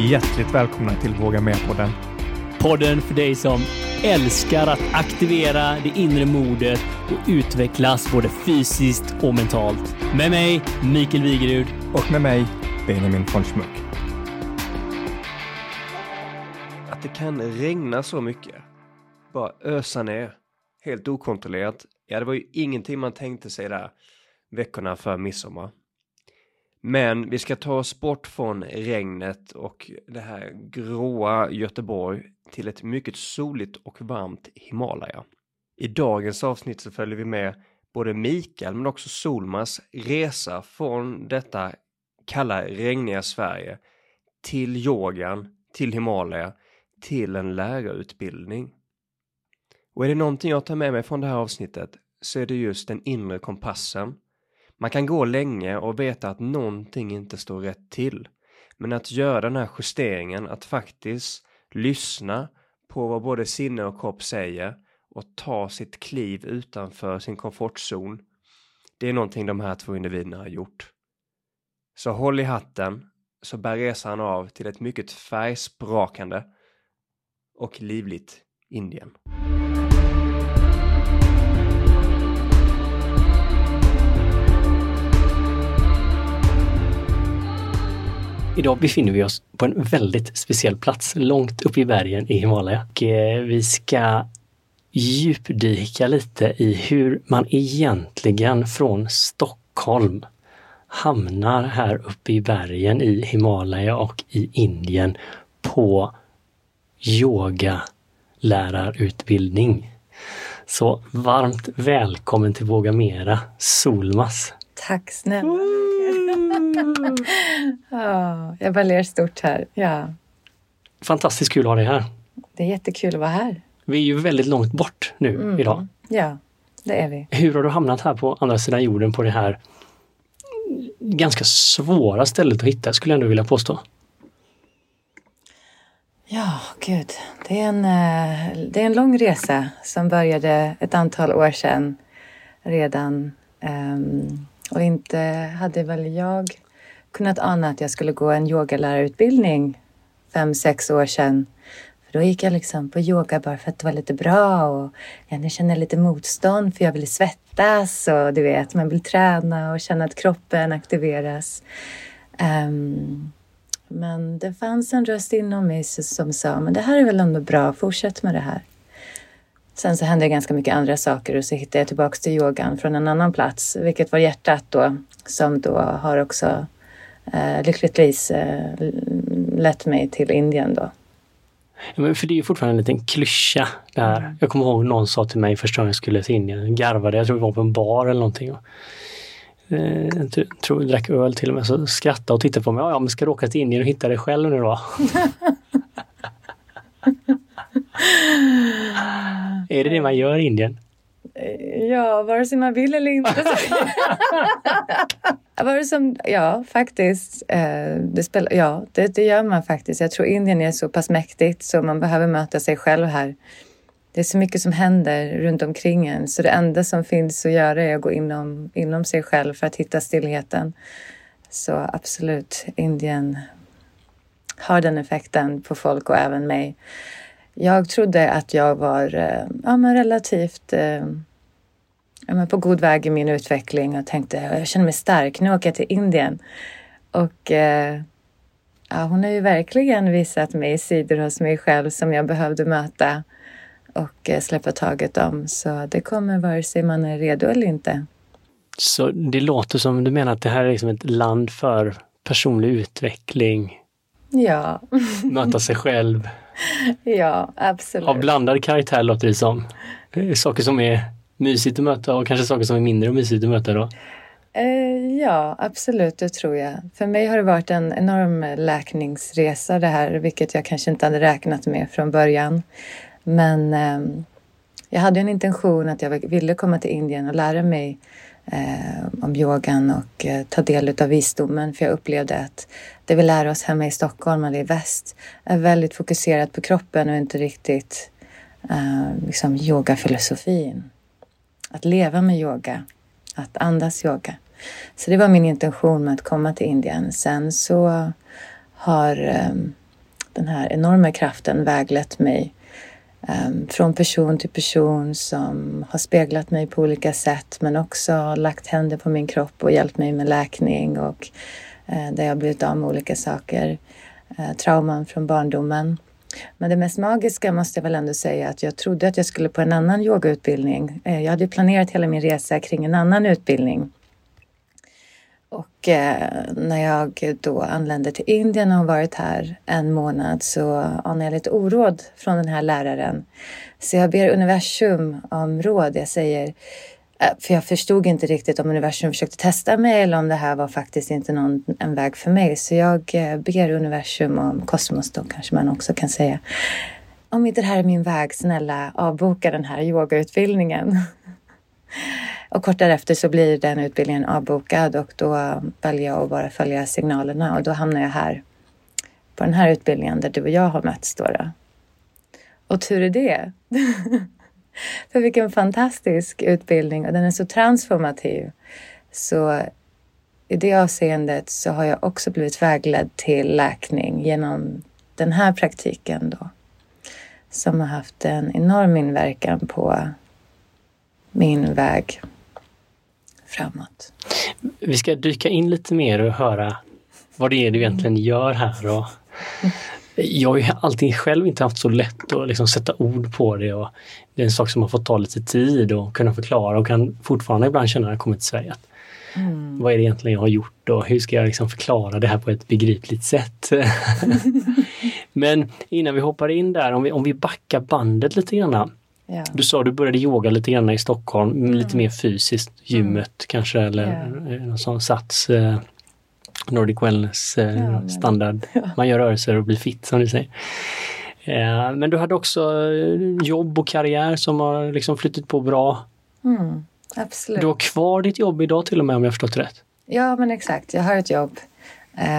hjärtligt välkomna till Våga Med-podden. Podden för dig som älskar att aktivera det inre modet och utvecklas både fysiskt och mentalt. Med mig, Mikael Wigerud. Och med mig, Benjamin von Schmuck. Att det kan regna så mycket, bara ösa ner, helt okontrollerat. Ja, det var ju ingenting man tänkte sig där veckorna för midsommar. Men vi ska ta oss bort från regnet och det här gråa Göteborg till ett mycket soligt och varmt Himalaya. I dagens avsnitt så följer vi med både Mikael men också Solmas resa från detta kalla regniga Sverige till yogan, till Himalaya, till en lärarutbildning. Och är det någonting jag tar med mig från det här avsnittet så är det just den inre kompassen man kan gå länge och veta att någonting inte står rätt till. Men att göra den här justeringen, att faktiskt lyssna på vad både sinne och kropp säger och ta sitt kliv utanför sin komfortzon. Det är någonting de här två individerna har gjort. Så håll i hatten så bär resan av till ett mycket färgsprakande och livligt Indien. Idag befinner vi oss på en väldigt speciell plats långt uppe i bergen i Himalaya. Och eh, vi ska djupdyka lite i hur man egentligen från Stockholm hamnar här uppe i bergen i Himalaya och i Indien på yogalärarutbildning. Så varmt välkommen till Våga Mera, Solmas. Tack snälla. Oh, jag bara ler stort här. Ja. Fantastiskt kul att ha dig här. Det är jättekul att vara här. Vi är ju väldigt långt bort nu mm. idag. Ja, det är vi. Hur har du hamnat här på andra sidan jorden på det här ganska svåra stället att hitta skulle jag ändå vilja påstå? Ja, gud. Det är en, eh, det är en lång resa som började ett antal år sedan redan. Um, och inte hade väl jag kunnat ana att jag skulle gå en yogalärarutbildning fem, sex år sedan. För då gick jag liksom på yoga bara för att det var lite bra och jag kände lite motstånd för jag ville svettas och du vet, man vill träna och känna att kroppen aktiveras. Um, men det fanns en röst inom mig som sa, men det här är väl ändå bra, fortsätt med det här. Sen så hände ganska mycket andra saker och så hittade jag tillbaks till yogan från en annan plats, vilket var hjärtat då, som då har också eh, lyckligtvis eh, lett mig till Indien då. Ja, men för det är ju fortfarande en liten klyscha det här. Mm. Jag kommer ihåg någon sa till mig första gången jag skulle till Indien, garvade, jag tror vi var på en bar eller någonting. Och, eh, jag tror jag drack öl till och med, så skrattade och tittade på mig. Ja, ja men ska du åka till Indien och hitta dig själv nu då? är det det man gör i Indien? Ja, vare sig man vill eller inte. vare som, ja, faktiskt. Eh, det, spel, ja, det, det, gör man faktiskt. Jag tror Indien är så pass mäktigt så man behöver möta sig själv här. Det är så mycket som händer runt omkring en så det enda som finns att göra är att gå inom, inom sig själv för att hitta stillheten. Så absolut, Indien har den effekten på folk och även mig. Jag trodde att jag var eh, ja, men relativt eh, ja, men på god väg i min utveckling och tänkte jag känner mig stark, nu åker jag till Indien. Och eh, ja, hon har ju verkligen visat mig sidor hos mig själv som jag behövde möta och släppa taget om. Så det kommer vare sig man är redo eller inte. Så det låter som du menar att det här är liksom ett land för personlig utveckling? Ja. Möta sig själv? Ja, absolut. Av blandad karaktär låter det som. Saker som är mysigt att möta och kanske saker som är mindre mysigt att möta då? Eh, ja, absolut, det tror jag. För mig har det varit en enorm läkningsresa det här, vilket jag kanske inte hade räknat med från början. Men eh, jag hade en intention att jag ville komma till Indien och lära mig eh, om yogan och eh, ta del av visdomen. För jag upplevde att det vi lär oss hemma i Stockholm eller i väst är väldigt fokuserat på kroppen och inte riktigt eh, liksom yogafilosofin. Att leva med yoga, att andas yoga. Så det var min intention med att komma till Indien. Sen så har eh, den här enorma kraften väglett mig um, från person till person som har speglat mig på olika sätt men också lagt händer på min kropp och hjälpt mig med läkning och Eh, där jag blivit av med olika saker. Eh, trauman från barndomen. Men det mest magiska måste jag väl ändå säga att jag trodde att jag skulle på en annan yogautbildning. Eh, jag hade planerat hela min resa kring en annan utbildning och när jag då anlände till Indien och varit här en månad så anade jag lite oråd från den här läraren. Så jag ber universum om råd. Jag säger, Eh, för jag förstod inte riktigt om universum försökte testa mig eller om det här var faktiskt inte någon, en väg för mig. Så jag eh, ber universum om kosmos då kanske man också kan säga. Om inte det här är min väg, snälla avboka den här yogautbildningen. Och kort därefter så blir den utbildningen avbokad och då väljer jag att bara följa signalerna och då hamnar jag här på den här utbildningen där du och jag har mötts då. då. Och tur är det. För vilken fantastisk utbildning och den är så transformativ. Så i det avseendet så har jag också blivit vägledd till läkning genom den här praktiken då. Som har haft en enorm inverkan på min väg framåt. Vi ska dyka in lite mer och höra vad det är du egentligen gör här. Och jag har ju alltid själv inte haft så lätt att liksom sätta ord på det och det är en sak som har fått ta lite tid och kunna förklara och kan fortfarande ibland känna när jag kommer till Sverige att mm. vad är det egentligen jag har gjort och hur ska jag liksom förklara det här på ett begripligt sätt? Men innan vi hoppar in där, om vi, om vi backar bandet lite grann. Ja. Du sa du började yoga lite grann i Stockholm, mm. lite mer fysiskt, gymmet mm. kanske eller yeah. någon sån sats. Nordic Wellness eh, ja, standard. Ja. Man gör rörelser och blir fit som du säger. Eh, men du hade också eh, jobb och karriär som har liksom flyttat på bra. Mm, absolut. Du har kvar ditt jobb idag till och med om jag förstått rätt? Ja men exakt, jag har ett jobb.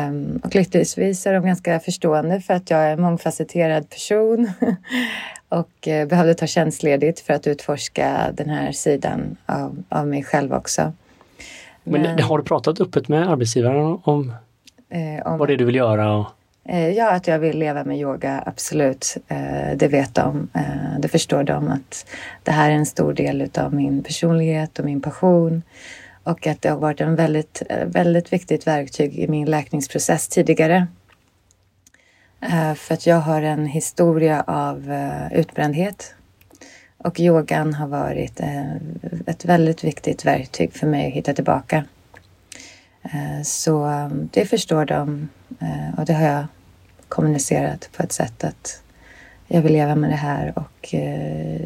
Um, och lyckligtvis är de ganska förstående för att jag är en mångfacetterad person och eh, behövde ta tjänstledigt för att utforska den här sidan av, av mig själv också. Men, Men har du pratat öppet med arbetsgivaren om, eh, om vad det är du vill göra? Och... Eh, ja, att jag vill leva med yoga, absolut. Eh, det vet de. Eh, det förstår de att det här är en stor del av min personlighet och min passion. Och att det har varit en väldigt, eh, väldigt viktigt verktyg i min läkningsprocess tidigare. Eh, för att jag har en historia av utbrändhet. Och yogan har varit eh, ett väldigt viktigt verktyg för mig att hitta tillbaka. Så det förstår de och det har jag kommunicerat på ett sätt att jag vill leva med det här och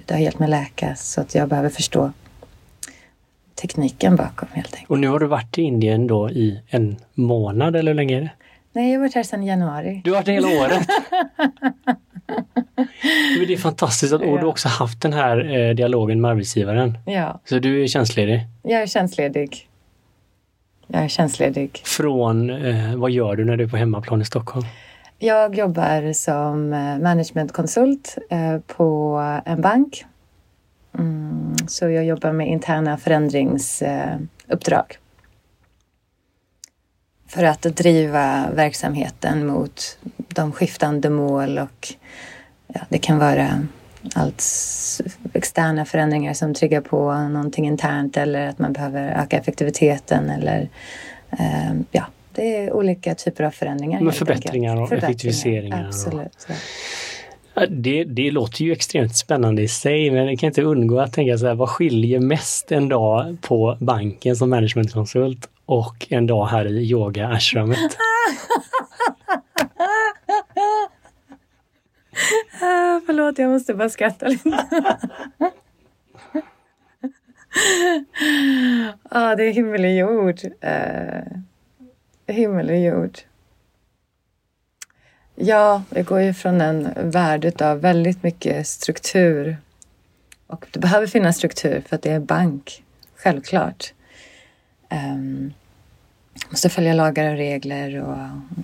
det har hjälpt mig läka så att jag behöver förstå tekniken bakom helt enkelt. Och nu har du varit i Indien då i en månad eller hur länge är det? Nej, jag har varit här sedan januari. Du har varit hela året? Det är fantastiskt att ja. du också haft den här eh, dialogen med arbetsgivaren. Ja. Så du är tjänstledig? Jag är tjänstledig. Jag är tjänstledig. Från, eh, vad gör du när du är på hemmaplan i Stockholm? Jag jobbar som eh, managementkonsult eh, på en bank. Mm, så jag jobbar med interna förändringsuppdrag för att driva verksamheten mot de skiftande mål och ja, det kan vara allt externa förändringar som triggar på någonting internt eller att man behöver öka effektiviteten eller eh, ja, det är olika typer av förändringar. Med förbättringar och förbättringar, effektiviseringar. Absolut. Och... Det, det låter ju extremt spännande i sig men jag kan inte undgå att tänka så här, vad skiljer mest en dag på banken som managementkonsult och en dag här i yoga-ashramet? ah, förlåt, jag måste bara skratta lite. ah, det är himmel och jord. Uh, himmel och jord. Ja, det går ju från en värld av väldigt mycket struktur. Och det behöver finnas struktur för att det är bank, självklart. Um, måste följa lagar och regler och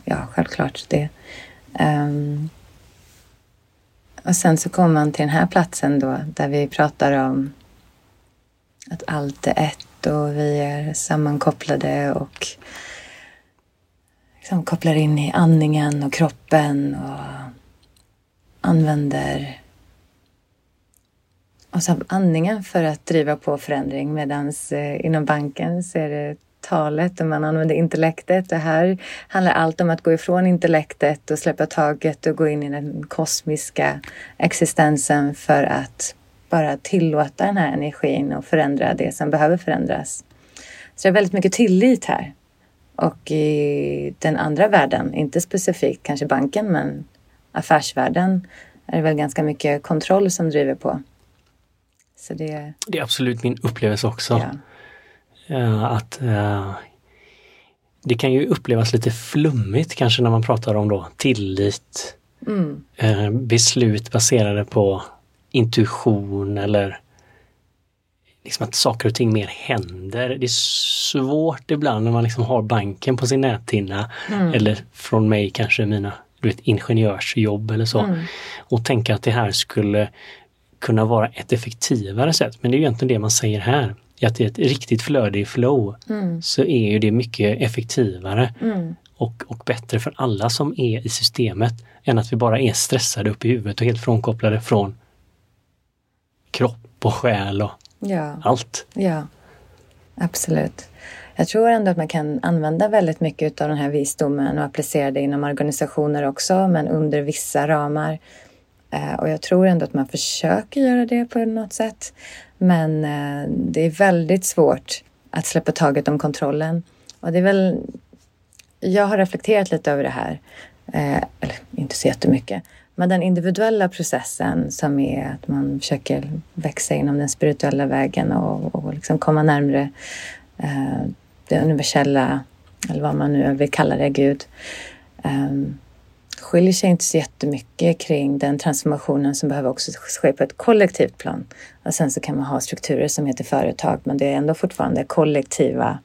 ja, självklart det. Um, och sen så kommer man till den här platsen då där vi pratar om att allt är ett och vi är sammankopplade och liksom kopplar in i andningen och kroppen och använder oss av andningen för att driva på förändring. Medan eh, inom banken så är det talet och man använder intellektet. Det här handlar allt om att gå ifrån intellektet och släppa taget och gå in i den kosmiska existensen för att bara tillåta den här energin och förändra det som behöver förändras. Så det är väldigt mycket tillit här. Och i den andra världen, inte specifikt kanske banken men affärsvärlden, är det väl ganska mycket kontroll som driver på. Så det... det är absolut min upplevelse också. Ja. Att uh, det kan ju upplevas lite flummigt kanske när man pratar om då tillit, mm. uh, beslut baserade på intuition eller liksom att saker och ting mer händer. Det är svårt ibland när man liksom har banken på sin näthinna mm. eller från mig kanske mina du vet, ingenjörsjobb eller så. Mm. Och tänka att det här skulle kunna vara ett effektivare sätt. Men det är egentligen det man säger här. Att i ett riktigt flöde i flow mm. så är ju det mycket effektivare mm. och, och bättre för alla som är i systemet än att vi bara är stressade upp i huvudet och helt frånkopplade från kropp och själ och ja. allt. Ja, absolut. Jag tror ändå att man kan använda väldigt mycket av den här visdomen och applicera det inom organisationer också, men under vissa ramar. Eh, och jag tror ändå att man försöker göra det på något sätt. Men eh, det är väldigt svårt att släppa taget om kontrollen. Och det är väl... Jag har reflekterat lite över det här. Eh, eller inte så jättemycket. Men den individuella processen som är att man försöker växa inom den spirituella vägen och, och liksom komma närmre eh, det universella, eller vad man nu vill kalla det, Gud. Ehm, Eh, skiljer sig inte så jättemycket kring den transformationen som behöver också ske på ett kollektivt plan. Och sen så kan man ha strukturer som heter företag, men det är ändå fortfarande kollektiva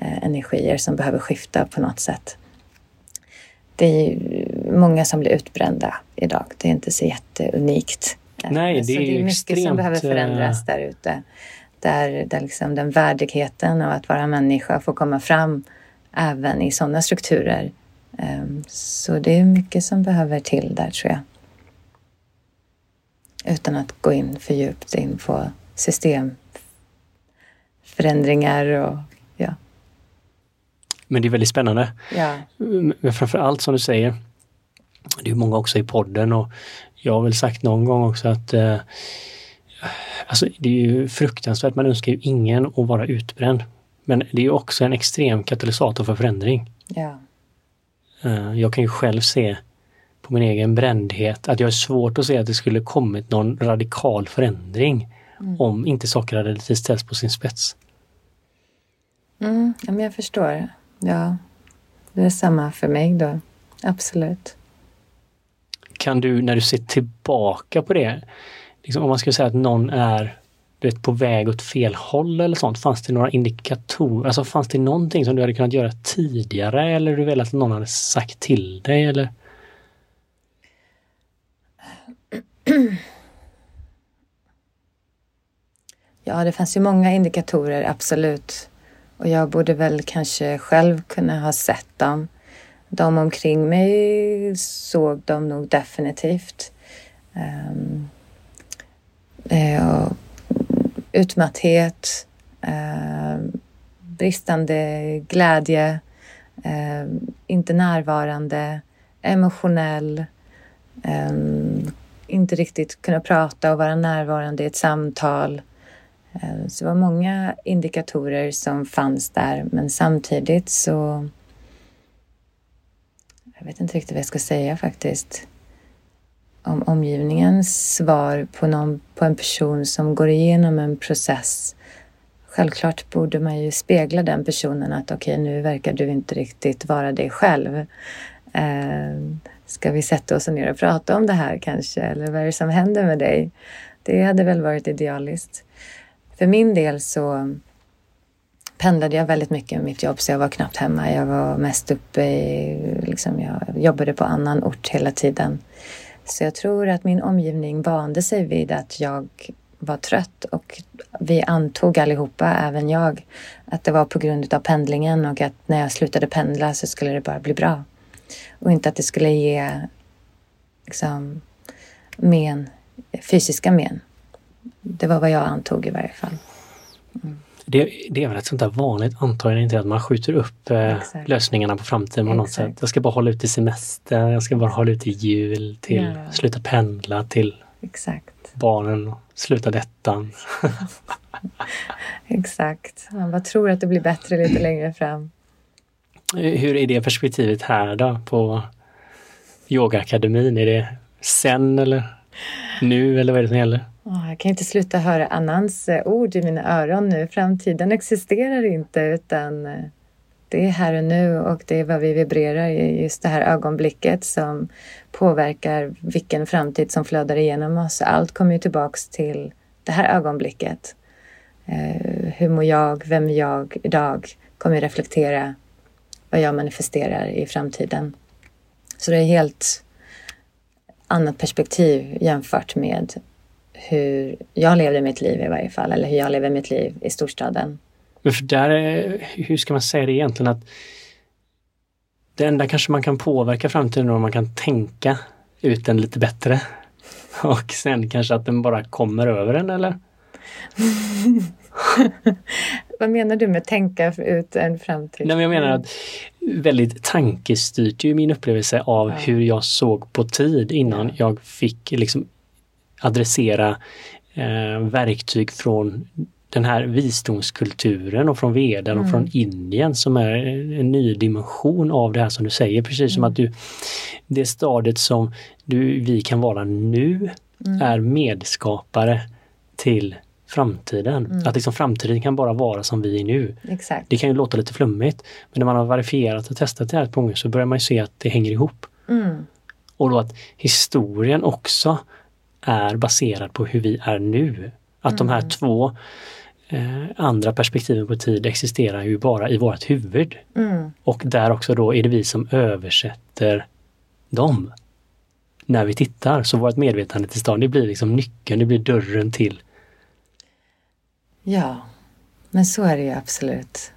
eh, energier som behöver skifta på något sätt. Det är många som blir utbrända idag. Det är inte så jätteunikt. Nej, det är, så det är mycket extremt... som behöver förändras där ute. Där, där liksom den värdigheten av att vara människa får komma fram även i sådana strukturer. Ehm, så det är mycket som behöver till där tror jag. Utan att gå in för djupt in på systemförändringar och ja. Men det är väldigt spännande. Ja. Men framför allt som du säger, det är många också i podden och jag har väl sagt någon gång också att eh, alltså det är ju fruktansvärt, man önskar ju ingen att vara utbränd. Men det är ju också en extrem katalysator för förändring. Ja. Eh, jag kan ju själv se på min egen brändhet att jag är svårt att se att det skulle kommit någon radikal förändring mm. om inte saker hade lite ställts på sin spets. Mm, ja, men jag förstår. Ja, det är samma för mig då. Absolut kan du, när du ser tillbaka på det, liksom om man skulle säga att någon är du vet, på väg åt fel håll eller sånt, fanns det några indikatorer, alltså fanns det någonting som du hade kunnat göra tidigare eller du velat att någon hade sagt till dig eller? Ja, det fanns ju många indikatorer, absolut. Och jag borde väl kanske själv kunna ha sett dem de omkring mig såg de nog definitivt. Um, och utmatthet, eh, bristande glädje, eh, inte närvarande, emotionell, eh, inte riktigt kunna prata och vara närvarande i ett samtal. Eh, så det var många indikatorer som fanns där men samtidigt så jag vet inte riktigt vad jag ska säga faktiskt. Om omgivningens svar på, någon, på en person som går igenom en process. Självklart borde man ju spegla den personen att okej, okay, nu verkar du inte riktigt vara dig själv. Eh, ska vi sätta oss ner och prata om det här kanske? Eller vad är det som händer med dig? Det hade väl varit idealiskt. För min del så pendlade jag väldigt mycket med mitt jobb så jag var knappt hemma. Jag var mest uppe i, liksom, jag jobbade på annan ort hela tiden. Så jag tror att min omgivning vande sig vid att jag var trött och vi antog allihopa, även jag, att det var på grund av pendlingen och att när jag slutade pendla så skulle det bara bli bra. Och inte att det skulle ge liksom, men, fysiska men. Det var vad jag antog i varje fall. Mm. Det, det är väl ett sånt där vanligt antagande, inte att man skjuter upp eh, lösningarna på framtiden på något sätt. Jag ska bara hålla ut till semester, jag ska bara hålla ut till jul, till Ja. sluta pendla, till Exakt, barnen, sluta detta. exakt. Man bara tror att det blir bättre lite längre fram. Hur är det perspektivet här då på yogaakademin? Är det sen eller nu eller vad är det som gäller? Jag kan inte sluta höra Anans eh, ord i mina öron nu. Framtiden existerar inte utan eh, det är här och nu och det är vad vi vibrerar i just det här ögonblicket som påverkar vilken framtid som flödar igenom oss. Allt kommer ju tillbaks till det här ögonblicket. Eh, hur mår jag? Vem är jag idag? Kommer reflektera vad jag manifesterar i framtiden. Så det är helt annat perspektiv jämfört med hur jag levde mitt liv i varje fall, eller hur jag lever mitt liv i storstaden. Men för där, är- hur ska man säga det egentligen? att Det enda kanske man kan påverka framtiden är om man kan tänka ut den lite bättre. Och sen kanske att den bara kommer över en eller? Vad menar du med tänka ut en framtid? Nej, men jag menar att väldigt tankestyrt är ju min upplevelse av Ja. hur jag såg på tid innan Ja. jag fick liksom adressera eh, verktyg från den här visdomskulturen och från veden och Mm. från Indien som är en ny dimension av det här som du säger. Precis som Mm. att du, det stadiet som du, vi kan vara nu Mm. är medskapare till framtiden. Mm. Att liksom framtiden kan bara vara som vi är nu. Exakt. Det kan ju låta lite flummigt, men när man har verifierat och testat det här ett par gånger så börjar man ju se att det hänger ihop. Mm. Och då att historien också är baserad på hur vi är nu. Att de här Mm. två eh, andra perspektiven på tid existerar ju bara i vårt huvud. Mm. Och där också då är det vi som översätter dem. När vi tittar, så vårt medvetandetillstånd det blir liksom nyckeln, det blir dörren till. Ja, men så är det ju absolut.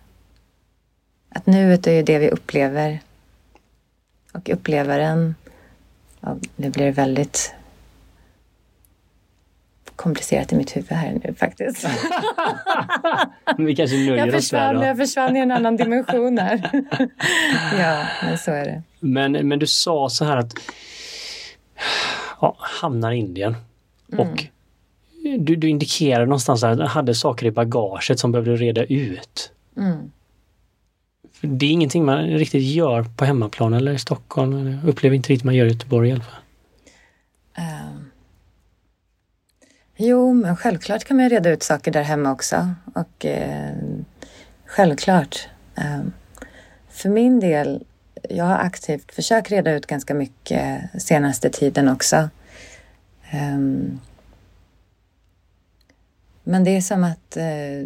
Att nuet är ju det vi upplever. Och upplevaren, ja, det blir väldigt komplicerat i mitt huvud här nu faktiskt. Vi kanske nöjer Jag oss där försvann, då. jag försvann i en annan dimension här. ja, men så är det. Men, men du sa så här att ja, hamnar i Indien och du, du indikerade någonstans att du hade saker i bagaget som behövde reda ut. Mm. Det är ingenting man riktigt gör på hemmaplan eller i Stockholm. Jag upplever inte riktigt man gör i Göteborg i alla fall. Jo, men självklart kan man reda ut saker där hemma också. Och eh, självklart. Eh, för min del, jag har aktivt försökt reda ut ganska mycket senaste tiden också. Eh, men det är som att, eh,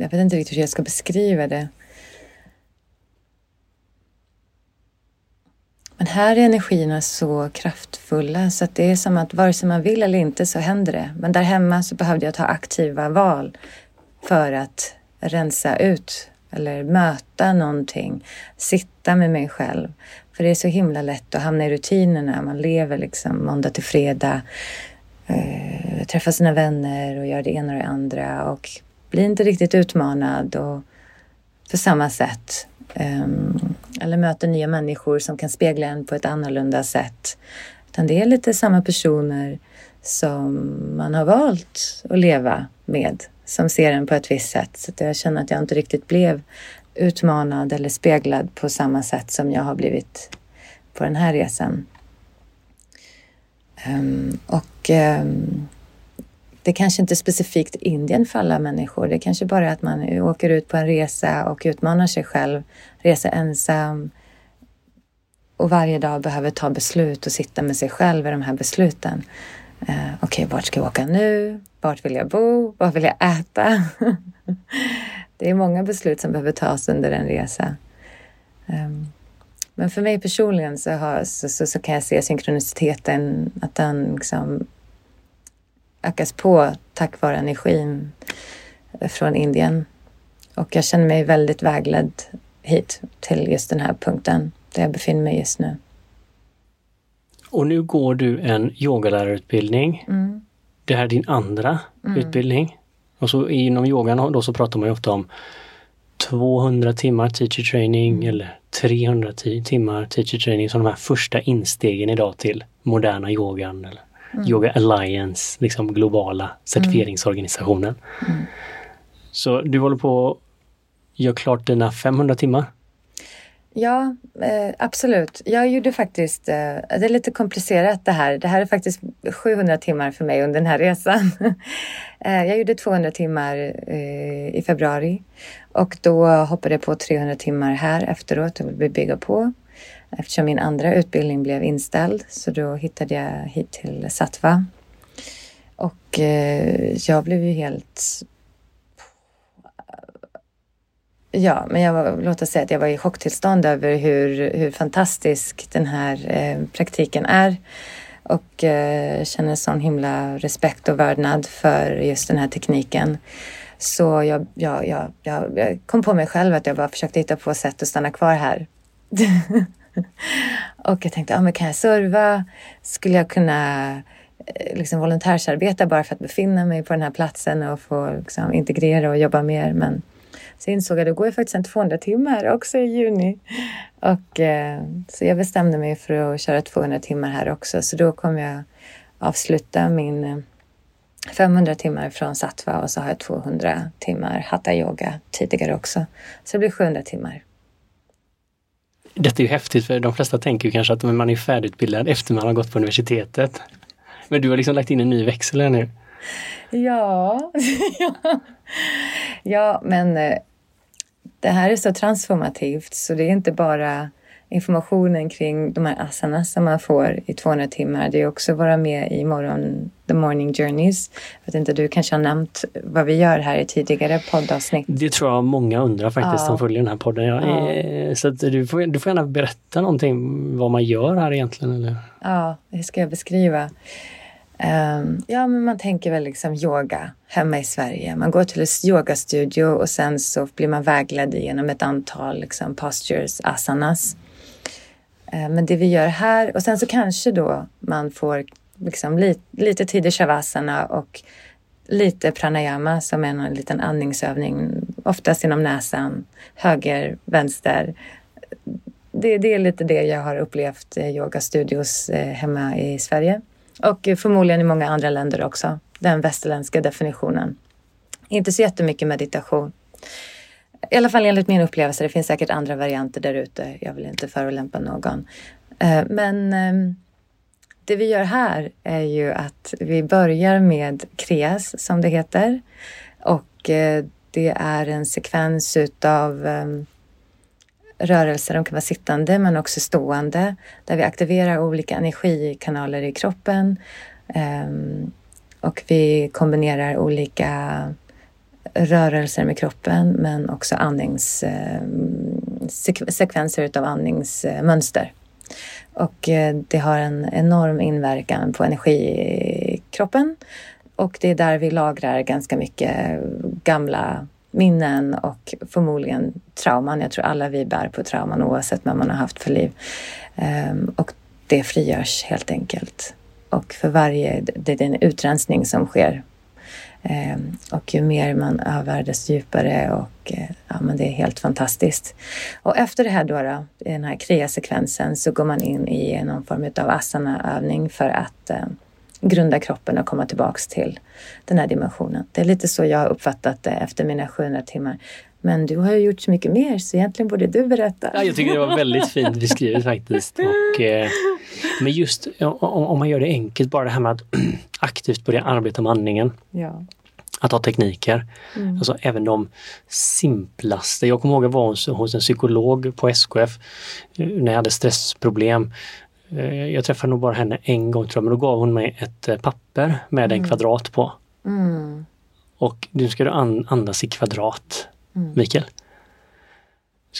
jag vet inte riktigt hur jag ska beskriva det. Men här är energierna så kraftfulla så att det är som att vare sig man vill eller inte så händer det. Men där hemma så behövde jag ta aktiva val för att rensa ut eller möta någonting. Sitta med mig själv. För det är så himla lätt att hamna i rutinerna. Man lever liksom måndag till fredag. Eh, träffa sina vänner och göra det ena och det andra och blir inte riktigt utmanad och på samma sätt. Ehm, eller möter nya människor som kan spegla en på ett annorlunda sätt. Utan det är lite samma personer som man har valt att leva med som ser en på ett visst sätt. Så att jag känner att jag inte riktigt blev utmanad eller speglad på samma sätt som jag har blivit på den här resan. Um, och um, det kanske inte är specifikt Indien för alla människor. Det kanske bara är att man åker ut på en resa och utmanar sig själv. Resa ensam. Och varje dag behöver ta beslut och sitta med sig själv i de här besluten. Eh, Okej, vart ska jag åka nu? Vart vill jag bo? Vad vill jag äta? det är många beslut som behöver tas under en resa. Ehm, men för mig personligen så, har, så, så, så kan jag se synkroniciteten, att den liksom ökas på tack vare energin från Indien. Och jag känner mig väldigt vägledd hit till just den här punkten där jag befinner mig just nu. Och nu går du en yogalärarutbildning. Mm. Det här är din andra utbildning. Och så inom yogan då så pratar man ju ofta om 200 timmar teacher training eller 300 ti- timmar teacher training som de här första instegen idag till moderna yogan eller Yoga Alliance, liksom globala certifieringsorganisationen. Så du håller på att göra klart dina 500 timmar. Ja, eh, absolut. Jag gjorde faktiskt, eh, det är lite komplicerat det här. Det här är faktiskt 700 timmar för mig under den här resan. eh, jag gjorde 200 timmar eh, i februari och då hoppade jag på 300 timmar här efteråt och ville bygga på. Eftersom min andra utbildning blev inställd så då hittade jag hit till Satva. Och eh, jag blev ju helt Ja, men jag var, låt oss säga att jag var i chocktillstånd över hur, hur fantastisk den här eh, praktiken är. Och eh, känner sån himla respekt och vördnad för just den här tekniken. Så jag, jag, jag, jag kom på mig själv att jag bara försökte hitta på sätt att stanna kvar här. och jag tänkte, ah, men kan jag serva? Skulle jag kunna eh, liksom volontärsarbeta bara för att befinna mig på den här platsen och få liksom, integrera och jobba mer? Men så insåg jag att det går ju faktiskt en 200 timmar också i juni. Och, eh, så jag bestämde mig för att köra 200 timmar här också. Så då kommer jag avsluta min eh, 500 timmar från Sattva och så har jag 200 timmar Hatha yoga tidigare också. Så det blir 700 timmar. Detta är ju häftigt för de flesta tänker ju kanske att man är färdigutbildad efter man har gått på universitetet. Men du har liksom lagt in en ny växel här nu. Ja, ja. men eh, det här är så transformativt så det är inte bara informationen kring de här asanas som man får i 200 timmar. Det är också att vara med i morgon, The Morning Journeys. Jag vet inte, du kanske har nämnt vad vi gör här i tidigare poddavsnitt. Det tror jag många undrar faktiskt Ja. som följer den här podden. Ja, Ja. eh, Så du, får, du får gärna berätta någonting vad man gör här egentligen. Eller? Ja, det ska jag beskriva. Ehm, ja, men man tänker väl liksom yoga hemma i Sverige. Man går till en yogastudio och sen så blir man vägledd genom ett antal liksom, postures, asanas. Eh, men det vi gör här, och sen så kanske då man får liksom li, lite tid i shavasana och lite pranayama som är en liten andningsövning, oftast genom näsan, höger, vänster. Det, det är lite det jag har upplevt i yogastudios eh, hemma i Sverige. Och förmodligen i många andra länder också. Den västerländska definitionen. Inte så jättemycket meditation. I alla fall enligt min upplevelse. Det finns säkert andra varianter där ute. Jag vill inte förolämpa någon. Eh, men ehm, det vi gör här är ju att vi börjar med kreas som det heter. Och eh, det är en sekvens utav ehm, rörelser, de kan vara sittande men också stående, där vi aktiverar olika energikanaler i kroppen. Ehm, och vi kombinerar olika rörelser med kroppen men också andningssekvenser eh, sekvenser utav andningsmönster. Och eh, det har en enorm inverkan på energi i kroppen. Och det är där vi lagrar ganska mycket gamla minnen och förmodligen trauman. Jag tror alla vi bär på trauman oavsett vad man har haft för liv. Ehm, och det frigörs helt enkelt. Och för varje, det är en utrensning som sker. Ehm, och ju mer man övar desto djupare och eh, ja, men det är helt fantastiskt. Och efter det här då, då i den här kriasekvensen så går man in i någon form av asana-övning för att eh, grunda kroppen och komma tillbaks till den här dimensionen. Det är lite så jag har uppfattat det efter mina 700 timmar. Men du har ju gjort så mycket mer så egentligen borde du berätta. Ja, jag tycker det var väldigt fint beskrivet faktiskt. Och, eh, men just om, om man gör det enkelt, bara det här med att aktivt börja arbeta med andningen. Ja. Att ha tekniker. Mm. Alltså även de simplaste. Jag kommer ihåg att jag var hos, hos en psykolog på SKF eh, när jag hade stressproblem. Eh, Jag träffade nog bara henne en gång tror jag, men då gav hon mig ett eh, papper med en kvadrat på. Mm. Och nu ska du an- andas i kvadrat, Mm. Mikael.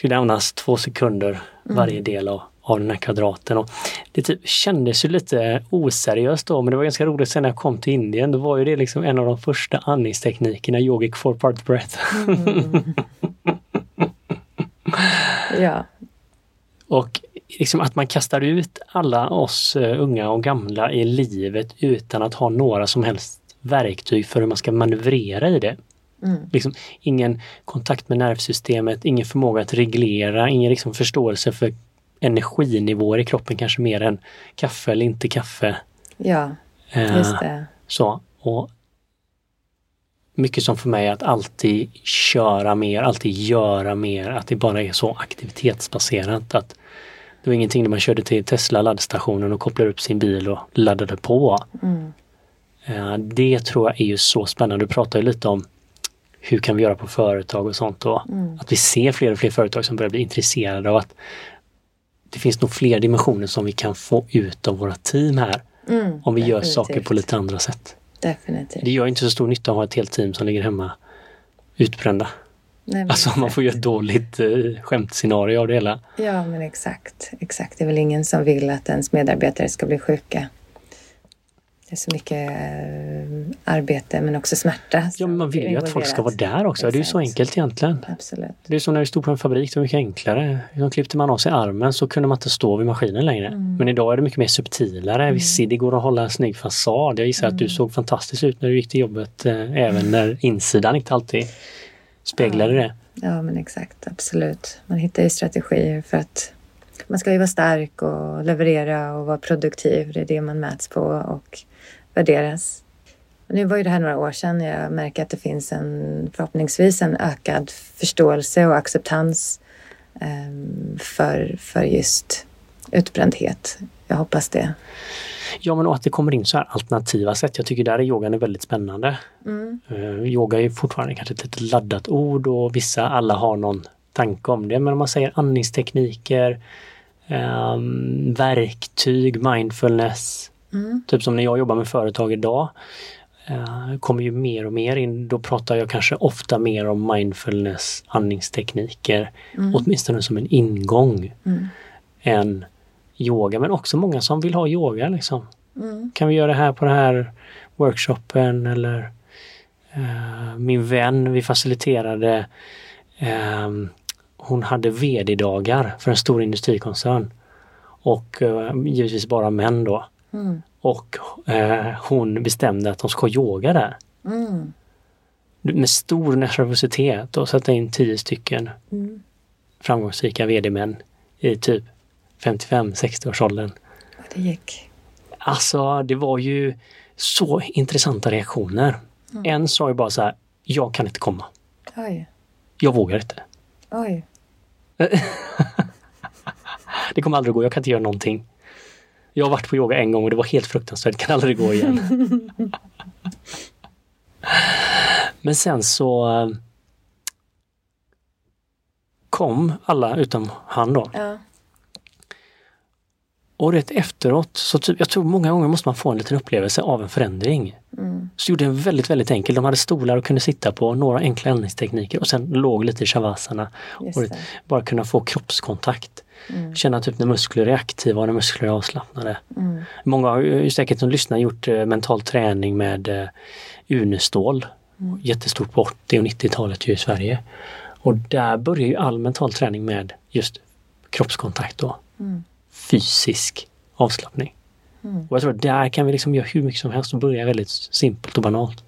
Det andas två sekunder varje del av, av den här kvadraten. Och det typ kändes ju lite oseriöst då, men det var ganska roligt sen när jag kom till Indien. Då var ju det liksom en av de första andningsteknikerna, yogic four part breath. Ja. Och liksom att man kastar ut alla oss eh, unga och gamla i livet utan att ha några som helst verktyg för hur man ska manövrera i det. Mm. Liksom, ingen kontakt med nervsystemet, ingen förmåga att reglera, ingen liksom förståelse för energinivåer i kroppen kanske mer än kaffe eller inte kaffe. Ja, Eh, just det. Så, och mycket som för mig att alltid köra mer, alltid göra mer, att det bara är så aktivitetsbaserat. Att det var ingenting när man körde till Tesla laddstationen och kopplade upp sin bil och laddade på. Mm. Eh, Det tror jag är ju så spännande. Du pratar ju lite om hur kan vi göra på företag och sånt och Mm. att vi ser fler och fler företag som börjar bli intresserade av att det finns nog fler dimensioner som vi kan få ut av våra team här Mm. om vi gör Definitivt. saker på lite andra sätt. Definitivt. Det gör inte så stor nytta att ha ett helt team som ligger hemma utbrända. Nej, Alltså man får ju ett dåligt eh, skämtscenario av det hela. Ja, men exakt. Exakt. Det är väl ingen som vill att ens medarbetare ska bli sjuka. Det är så mycket eh, arbete men också smärta. Ja, men man vill ju att folk ska vara där också. Det är ju så Exakt. enkelt egentligen. Absolut. Det är som när du stod på en fabrik, det var mycket enklare. Då klippte man av sig armen så kunde man inte stå vid maskinen längre. Mm. Men idag är det mycket mer subtilare. Visst, det går att hålla en snygg fasad. Jag gissar att Mm. du såg fantastiskt ut när du gick till jobbet, eh, även när insidan inte alltid speglade det. Ja, men exakt. Absolut. Man hittar ju strategier för att man ska ju vara stark och leverera och vara produktiv. Det är det man mäts på och värderas. Nu var ju det här några år sedan. Jag märker att det finns en förhoppningsvis en ökad förståelse och acceptans ehm, för, för just utbrändhet. Jag hoppas det. Ja, men och att det kommer in så här alternativa sätt. Jag tycker där är yogan är väldigt spännande. Mm. Eh, yoga är fortfarande kanske ett lite laddat ord och vissa, alla har någon tanke om det. Men om man säger andningstekniker, ehm, verktyg, mindfulness. Mm. Typ som när jag jobbar med företag idag. Uh, kommer ju mer och mer in. Då pratar jag kanske ofta mer om mindfulness, andningstekniker. Mm. Åtminstone som en ingång. Mm. Än yoga. Men också många som vill ha yoga liksom. Mm. Kan vi göra det här på den här workshopen eller eh, min vän, vi faciliterade ehm, hon hade VD-dagar för en stor industrikoncern. Och eh, givetvis bara män då. Mm. Och eh, hon bestämde att de ska yoga där. Mm. Med stor nervositet och sätta in tio stycken Mm. framgångsrika VD-män i typ 55-60 års åldern. Och det gick. Alltså det var ju så intressanta reaktioner. En sa ju bara så här, jag kan inte komma. Oj. Jag vågar inte. Oj. Det kommer aldrig gå, jag kan inte göra någonting. Jag har varit på yoga en gång och det var helt fruktansvärt, kan aldrig gå igen. Men sen så eh, kom alla utom han då. Ja. Och rätt efteråt, så typ, jag tror många gånger måste man få en liten upplevelse av en förändring. Mm. Så gjorde en väldigt, väldigt enkel. De hade stolar och kunde sitta på, några enkla andningstekniker och sen låg lite i shavasana. Och bara kunna få kroppskontakt. Mm. Känna typ när muskler är aktiva och när muskler är avslappnade. Mm. Många har ju säkert som lyssnar gjort eh, mental träning med eh, Unestål. Mm. Jättestort på 80 och 90-talet ju i Sverige. Och där börjar ju all mental träning med just kroppskontakt och Mm. Fysisk avslappning. Mm. Och jag tror att där kan vi liksom göra hur mycket som helst och börja väldigt simpelt och banalt.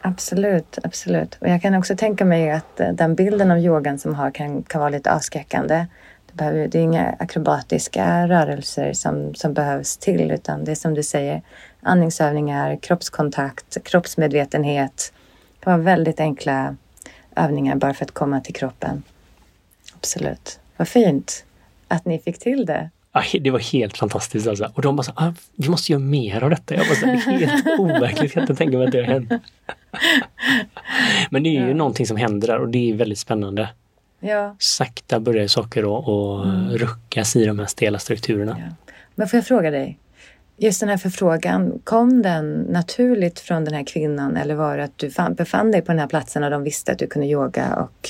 Absolut, absolut. Och jag kan också tänka mig att eh, den bilden av yogan som har kan, kan vara lite avskräckande. Det, behöver, det är inga akrobatiska rörelser som, som behövs till utan det är som du säger andningsövningar, kroppskontakt, kroppsmedvetenhet. Det var väldigt enkla övningar bara för att komma till kroppen. Absolut. Vad fint att ni fick till det. Ja, he- det var helt fantastiskt alltså. Och de bara så, ah, vi måste göra mer av detta. Jag bara, så, det är helt overkligt, jag kan inte tänka mig att det har hänt. Men det är ju Ja. någonting som händer där och det är väldigt spännande. Ja. Sakta börjar saker att Mm. ruckas i de här stela strukturerna. Ja. Men får jag fråga dig? Just den här förfrågan, kom den naturligt från den här kvinnan eller var det att du fann, befann dig på den här platsen och de visste att du kunde yoga och...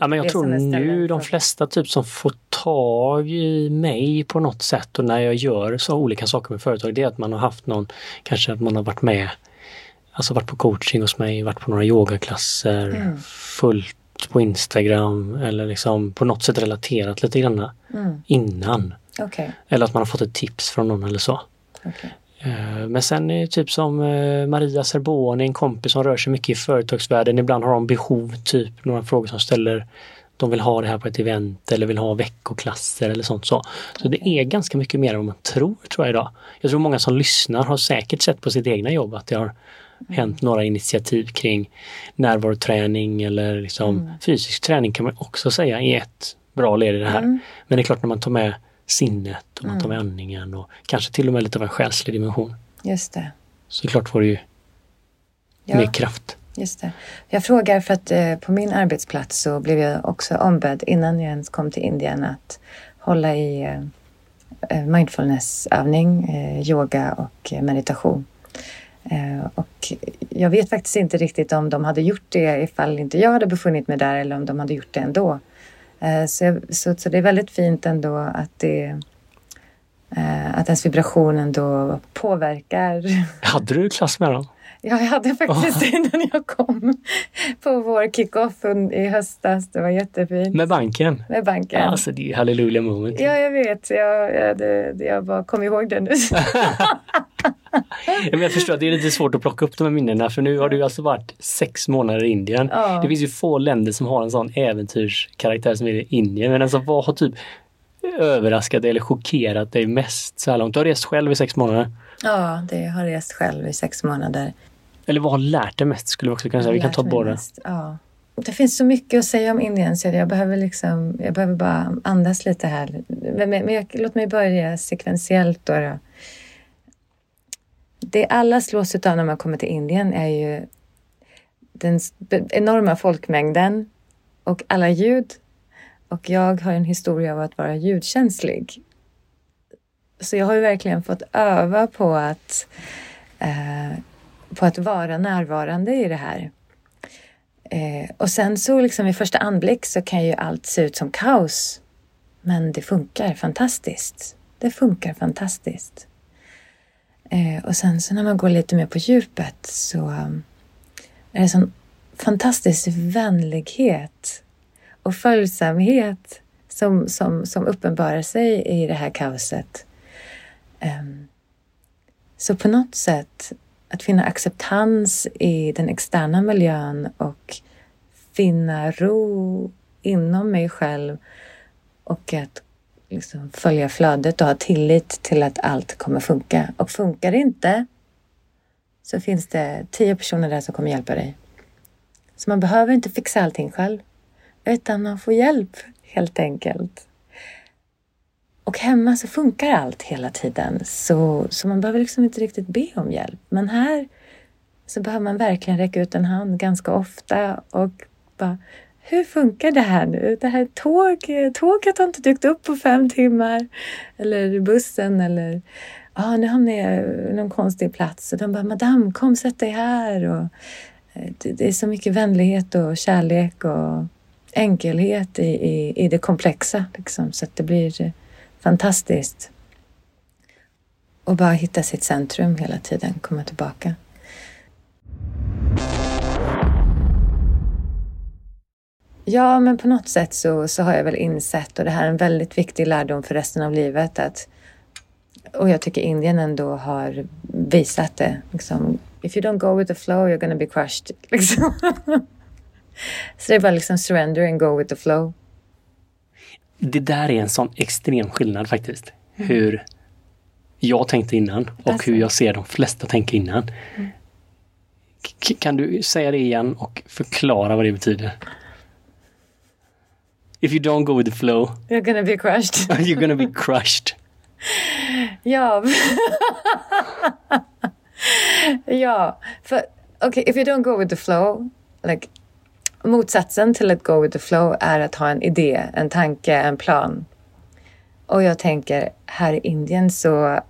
Ja, men jag tror nu de flesta typ som får tag i mig på något sätt och när jag gör så olika saker med företag, det är att man har haft någon, kanske att man har varit med, alltså varit på coaching hos mig, varit på några yogaklasser, Mm. följt på Instagram eller liksom på något sätt relaterat lite grann Mm. innan. Okej. Eller att man har fått ett tips från någon eller så. okej. Eh, Men sen är det typ som eh, Maria Serboni, en kompis som rör sig mycket i företagsvärlden. Ibland har de behov, typ några frågor som ställer de vill ha det här på ett event eller vill ha veckoklasser eller sånt så. Så det är ganska mycket mer än vad man tror, tror jag idag. Jag tror många som lyssnar har säkert sett på sitt egna jobb att det har hänt några initiativ kring närvaroträning eller liksom fysisk träning kan man också säga är ett bra led i det här. Mm. Men det är klart när man tar med sinnet och man tar med andningen och kanske till och med lite av en själslig dimension. Just det. Så klart får du ju Ja. mer kraft. Just det. Jag frågar för att eh, på min arbetsplats så blev jag också ombedd innan jag ens kom till Indien att hålla i eh, eh, mindfulnessövning, eh, yoga och eh, meditation. Eh, och jag vet faktiskt inte riktigt om de hade gjort det ifall inte jag hade befunnit mig där eller om de hade gjort det ändå. Eh, så, jag, så, så det är väldigt fint ändå att det eh, att ens vibration ändå påverkar Hade du klass med dem? Ja, jag hade faktiskt det innan jag kom på vår kick-off i höstas. Det var jättefint. Med banken? Med banken. Alltså det är ju hallelujah moment. Ja, jag vet. Jag, jag, det, jag bara kom ihåg det nu. Men jag förstår att det är lite svårt att plocka upp de här minnena för nu har du alltså varit sex månader i Indien. Ja. Det finns ju få länder som har en sån äventyrskaraktär som är Indien. Men alltså vad har typ överraskat eller chockerat dig mest så här långt? Du har rest själv i sex månader. ja, det har rest själv i sex månader. Eller vad har lärt dig mest skulle vi också kunna säga. Vi kan ta båda. Ja. Det finns så mycket att säga om Indien så jag behöver, liksom, jag behöver bara andas lite här. Men, men jag, låt mig börja sekventiellt då. då. Det alla slås av när man kommer till Indien är ju den enorma folkmängden och alla ljud. Och jag har en historia av att vara ljudkänslig. Så jag har ju verkligen fått öva på att, eh, på att vara närvarande i det här. Eh, och sen så liksom i första anblick så kan ju allt se ut som kaos. Men det funkar fantastiskt. Det funkar fantastiskt. Eh, och sen så när man går lite mer på djupet så mm, är det sån fantastisk vänlighet och följsamhet som, som, som uppenbarar sig i det här kaoset. Eh, så på något sätt att finna acceptans i den externa miljön och finna ro inom mig själv och att liksom följa flödet och ha tillit till att allt kommer funka. Och funkar det inte så finns det tio personer där som kommer hjälpa dig. Så man behöver inte fixa allting själv utan man får hjälp helt enkelt. Och hemma så funkar allt hela tiden så, så man behöver liksom inte riktigt be om hjälp. Men här så behöver man verkligen räcka ut en hand ganska ofta och bara hur funkar det här nu? Det här tåg, tåget har inte dykt upp på fem timmar. Eller bussen eller ah, nu hamnar jag i någon konstig plats. Och de bara, madame kom sätt dig här. Och, eh, det, det är så mycket vänlighet och kärlek och enkelhet i, i, i det komplexa. Liksom, så att det blir fantastiskt. Och bara hitta sitt centrum hela tiden, komma tillbaka. Ja, men på något sätt så, så har jag väl insett, och det här är en väldigt viktig lärdom för resten av livet, att och jag tycker Indien ändå har visat det. Liksom, if you don't go with the flow you're gonna be crushed. Liksom. så det är bara liksom surrender and go with the flow. Det där är en sån extrem skillnad faktiskt. Hur jag tänkte innan och Alltså. hur jag ser de flesta tänka innan. K- kan du säga det igen och förklara vad det betyder? If you don't go with the flow, You're gonna be crushed. you're gonna be crushed. ja. ja, för okej, okay, if you don't go with the flow, like motsatsen till att go with the flow är att ha en idé, en tanke, en plan. Och jag tänker, här i Indien så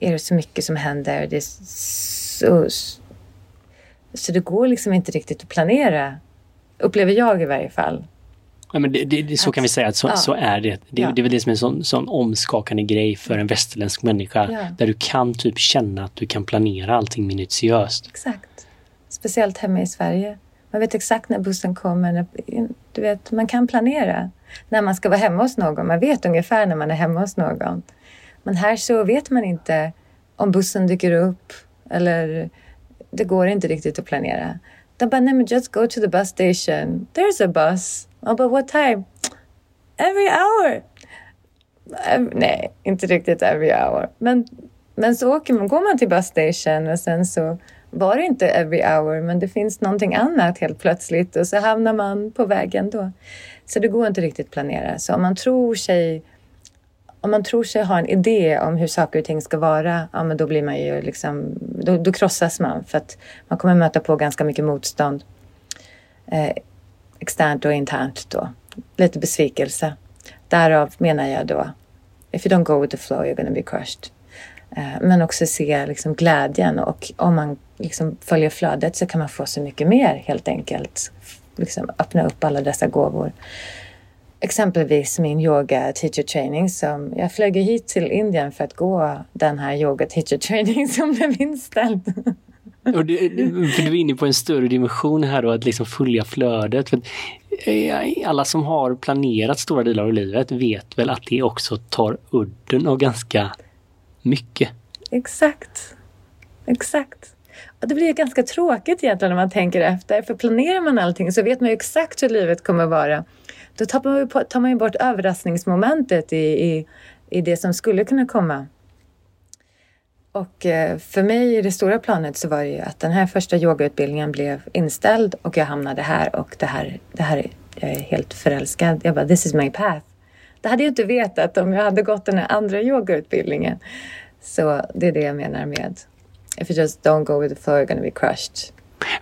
är det så mycket som händer. Det så, så det går liksom inte riktigt att planera. Upplever jag i varje fall. Ja, men det, det, så kan vi säga att så, Ja. så är det. Det, Ja. det är väl det som är en sån, sån omskakande grej för en västerländsk människa. Ja. Där du kan typ känna att du kan planera allting minutiöst. Exakt. Speciellt hemma i Sverige. Man vet exakt när bussen kommer. Du vet, man kan planera när man ska vara hemma hos någon. Man vet ungefär när man är hemma hos någon. Men här så vet man inte om bussen dyker upp eller det går inte riktigt att planera. De bara, nej men just go to the bus station. There's a bus. Oh, but what time? Every hour. nej, inte riktigt every hour. Men, men så åker man, går man till bus station och sen så var det inte every hour men det finns någonting annat helt plötsligt och så hamnar man på vägen då. Så det går inte riktigt att planera. Så om man tror sig om man tror sig ha en idé om hur saker och ting ska vara, ja men då blir man ju liksom, då, då krossas man för att man kommer möta på ganska mycket motstånd. Eh, externt och internt då. Lite besvikelse. Därav menar jag då, if you don't go with the flow you're gonna be crushed. Eh, men också se liksom glädjen och om man liksom följer flödet så kan man få så mycket mer helt enkelt. Liksom öppna upp alla dessa gåvor exempelvis min yoga teacher training som jag flög hit till Indien för att gå den här yoga teacher training som blev inställd. Och du, för du är inne på en större dimension här då, att liksom följa flödet. För eh, alla som har planerat stora delar av livet vet väl att det också tar udden av ganska mycket. Exakt. Exakt. Det blir ganska tråkigt egentligen när man tänker efter. För planerar man allting så vet man ju exakt hur livet kommer att vara. Då tar man, ju, tar man ju bort överraskningsmomentet i, i, i det som skulle kunna komma. Och eh, för mig i det stora planet så var det ju att den här första yogautbildningen blev inställd och jag hamnade här och det här, det här jag är helt förälskad. Jag bara, this is my path. Det hade jag inte vetat om jag hade gått den här andra yogautbildningen. Så det är det jag menar med If you just don't go with the flow you're gonna be crushed.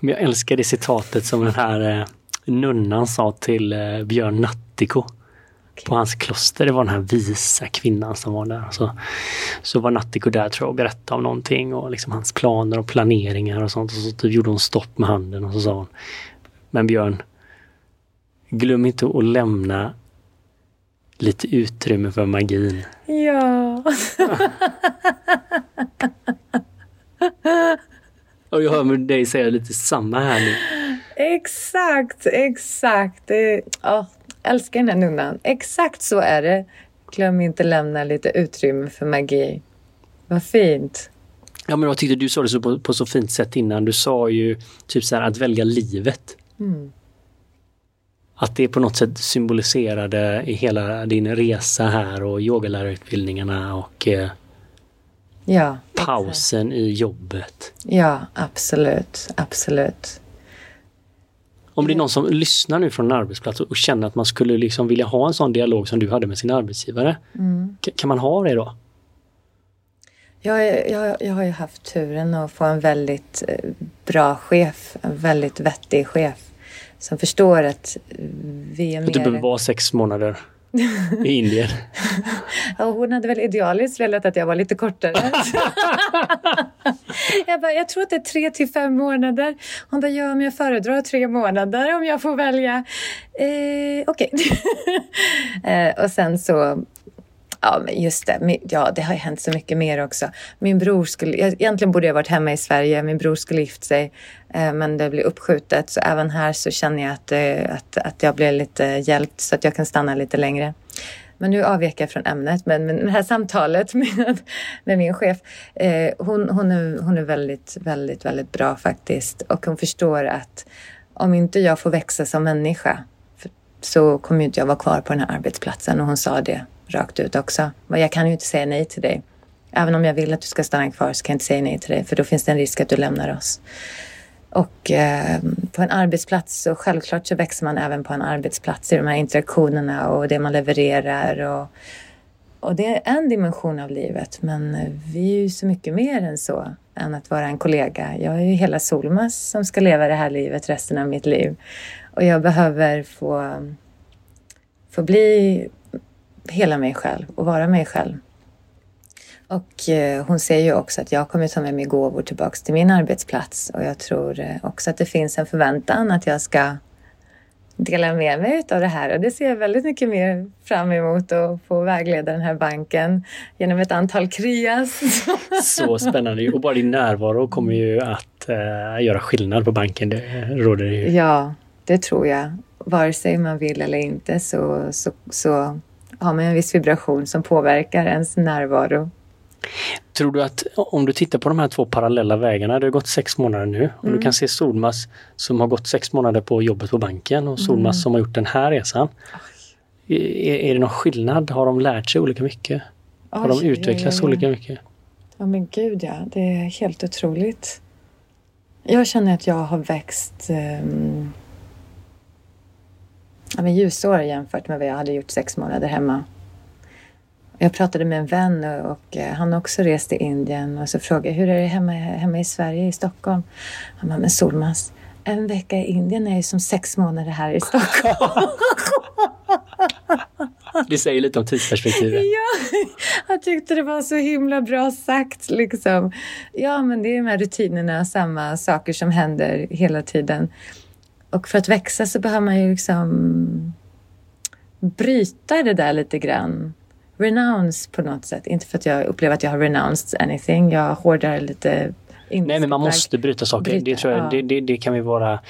Men jag älskar det citatet som den här eh, nunnan sa till eh, Björn Nattiko okay. på hans kloster. Det var den här visa kvinnan som var där. Så, så var Nattiko där tror jag och berättade om någonting och liksom hans planer och planeringar och sånt. Och så typ gjorde hon stopp med handen och så sa hon Men Björn, glöm inte att lämna lite utrymme för magin. Ja. och jag hör med dig säga lite samma här nu. Exakt, exakt. Det, oh, älskar den här nunnan. Exakt så är det. Glöm inte lämna lite utrymme för magi. Vad fint. Ja, men jag tyckte du sa det så på, på så fint sätt innan. Du sa ju typ så här att välja livet. Mm. Att det på något sätt symboliserade i hela din resa här och yogalärarutbildningarna och eh, ja, pausen exakt. i jobbet. Ja, absolut, absolut. Om det är någon som lyssnar nu från en arbetsplats och känner att man skulle liksom vilja ha en sån dialog som du hade med sin arbetsgivare. Mm. Kan man ha det då? Jag, jag, jag har ju haft turen att få en väldigt eh, bra chef, en väldigt vettig chef som förstår att vi är mer... Du behöver vara sex månader i Indien. ja, hon hade väl idealiskt velat att jag var lite kortare. jag, bara, jag tror att det är tre till fem månader. Hon bara, ja men jag föredrar tre månader om jag får välja. Eh, Okej. Okay. eh, och sen så Ja, men just det. Ja, det har ju hänt så mycket mer också. Min bror skulle... Egentligen borde jag varit hemma i Sverige. Min bror skulle gift sig, eh, men det blev uppskjutet. Så även här så känner jag att, eh, att, att jag blev lite hjälpt så att jag kan stanna lite längre. Men nu avvek jag från ämnet. Men, men det här samtalet med, med min chef, eh, hon, hon, är, hon är väldigt, väldigt, väldigt bra faktiskt. Och hon förstår att om inte jag får växa som människa så kommer inte jag vara kvar på den här arbetsplatsen. Och hon sa det rakt ut också. Jag kan ju inte säga nej till dig. Även om jag vill att du ska stanna kvar så kan jag inte säga nej till dig för då finns det en risk att du lämnar oss. Och eh, på en arbetsplats så självklart så växer man även på en arbetsplats i de här interaktionerna och det man levererar. Och, och det är en dimension av livet men eh, vi är ju så mycket mer än så än att vara en kollega. Jag är ju hela Solmas som ska leva det här livet resten av mitt liv. Och jag behöver få, få bli hela mig själv och vara mig själv. Och eh, hon säger ju också att jag kommer ta med mig gåvor tillbaks till min arbetsplats och jag tror eh, också att det finns en förväntan att jag ska dela med mig av det här och det ser jag väldigt mycket mer fram emot att få vägleda den här banken genom ett antal krias. Så spännande och bara din närvaro kommer ju att uh, göra skillnad på banken. Det råder det ju. Ja, det tror jag. Vare sig man vill eller inte så, så, så har man en viss vibration som påverkar ens närvaro. Tror du att om du tittar på de här två parallella vägarna, det har gått sex månader nu och Mm. du kan se Solmas som har gått sex månader på jobbet på banken och Solmas Mm. som har gjort den här resan. Är, är det någon skillnad? Har de lärt sig olika mycket? Har de Oj, utvecklats oj, oj. olika mycket? Ja men gud ja, det är helt otroligt. Jag känner att jag har växt um, ja, men ljusår jämfört med vad jag hade gjort sex månader hemma. Jag pratade med en vän och, och eh, han också rest till Indien och så frågade jag hur är det hemma, hemma i Sverige, i Stockholm? Han bara, men Solmas, en vecka i Indien är ju som sex månader här i Stockholm. Det säger lite om tidsperspektivet. Ja, jag tyckte det var så himla bra sagt. Liksom. Ja, men det är de här rutinerna, samma saker som händer hela tiden. Och för att växa så behöver man ju liksom bryta det där lite grann. Renounce på något sätt. Inte för att jag upplever att jag har renounced anything. Jag hårdar lite Nej men man måste bryta saker. Bryta, det, tror jag, ja. det, det, det kan vi vara...